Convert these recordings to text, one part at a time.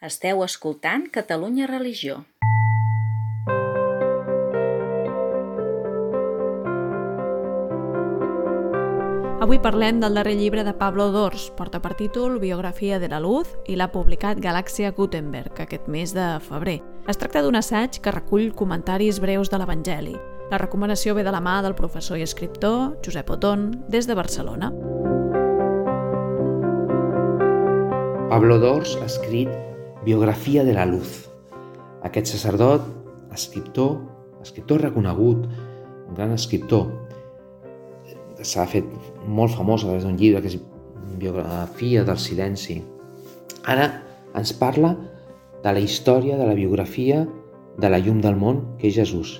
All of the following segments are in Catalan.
Esteu escoltant Catalunya Religió. Avui parlem del darrer llibre de Pablo Dors, porta per títol Biografia de la Luz i l'ha publicat Galàxia Gutenberg aquest mes de febrer. Es tracta d'un assaig que recull comentaris breus de l'Evangeli. La recomanació ve de la mà del professor i escriptor Josep Oton des de Barcelona. Pablo Dors ha escrit Biografia de la Luz. Aquest sacerdot, escriptor, escriptor reconegut, un gran escriptor, s'ha fet molt famós a través d'un llibre que és Biografia del silenci. Ara ens parla de la història de la biografia de la llum del món, que és Jesús.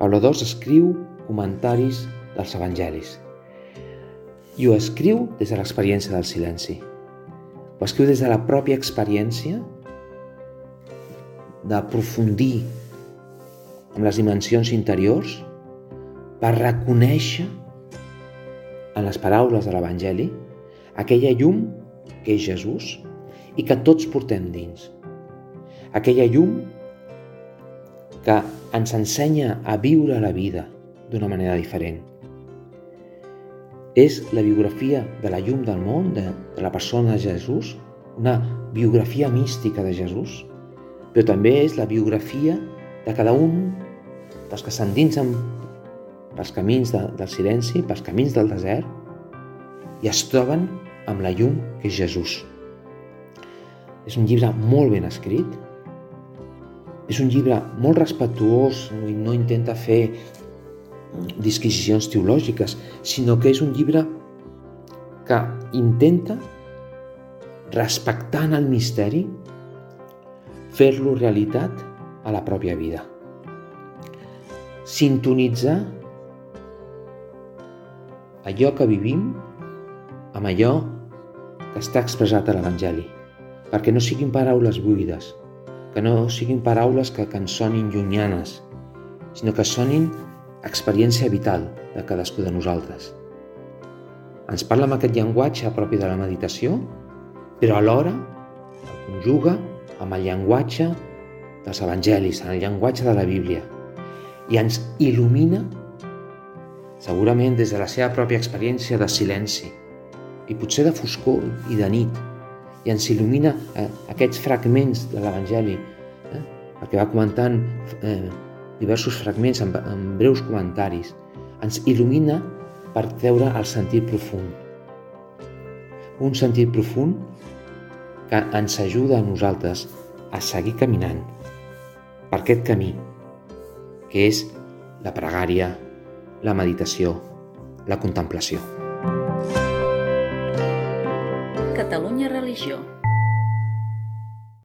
Pablo Dors escriu comentaris dels evangelis i ho escriu des de l'experiència del silenci. Ho escriu des de la pròpia experiència d'aprofundir amb les dimensions interiors per reconèixer en les paraules de l'Evangeli aquella llum que és Jesús i que tots portem dins. Aquella llum que ens ensenya a viure la vida d'una manera diferent és la biografia de la llum del món, de, de la persona de Jesús, una biografia mística de Jesús, però també és la biografia de cada un dels que s'endinsen pels camins de, del silenci, pels camins del desert, i es troben amb la llum que és Jesús. És un llibre molt ben escrit, és un llibre molt respectuós, no intenta fer disquisicions teològiques, sinó que és un llibre que intenta, respectant el misteri, fer-lo realitat a la pròpia vida. Sintonitzar allò que vivim amb allò que està expressat a l'Evangeli, perquè no siguin paraules buides, que no siguin paraules que, que ens sonin llunyanes, sinó que sonin experiència vital de cadascú de nosaltres. Ens parla amb aquest llenguatge propi de la meditació, però alhora el conjuga amb el llenguatge dels evangelis, en el llenguatge de la Bíblia, i ens il·lumina, segurament des de la seva pròpia experiència de silenci, i potser de foscor i de nit, i ens il·lumina eh, aquests fragments de l'Evangeli, eh, perquè va comentant eh, diversos fragments amb, amb breus comentaris, ens il·lumina per treure el sentit profund. Un sentit profund que ens ajuda a nosaltres a seguir caminant per aquest camí, que és la pregària, la meditació, la contemplació. Catalunya Religió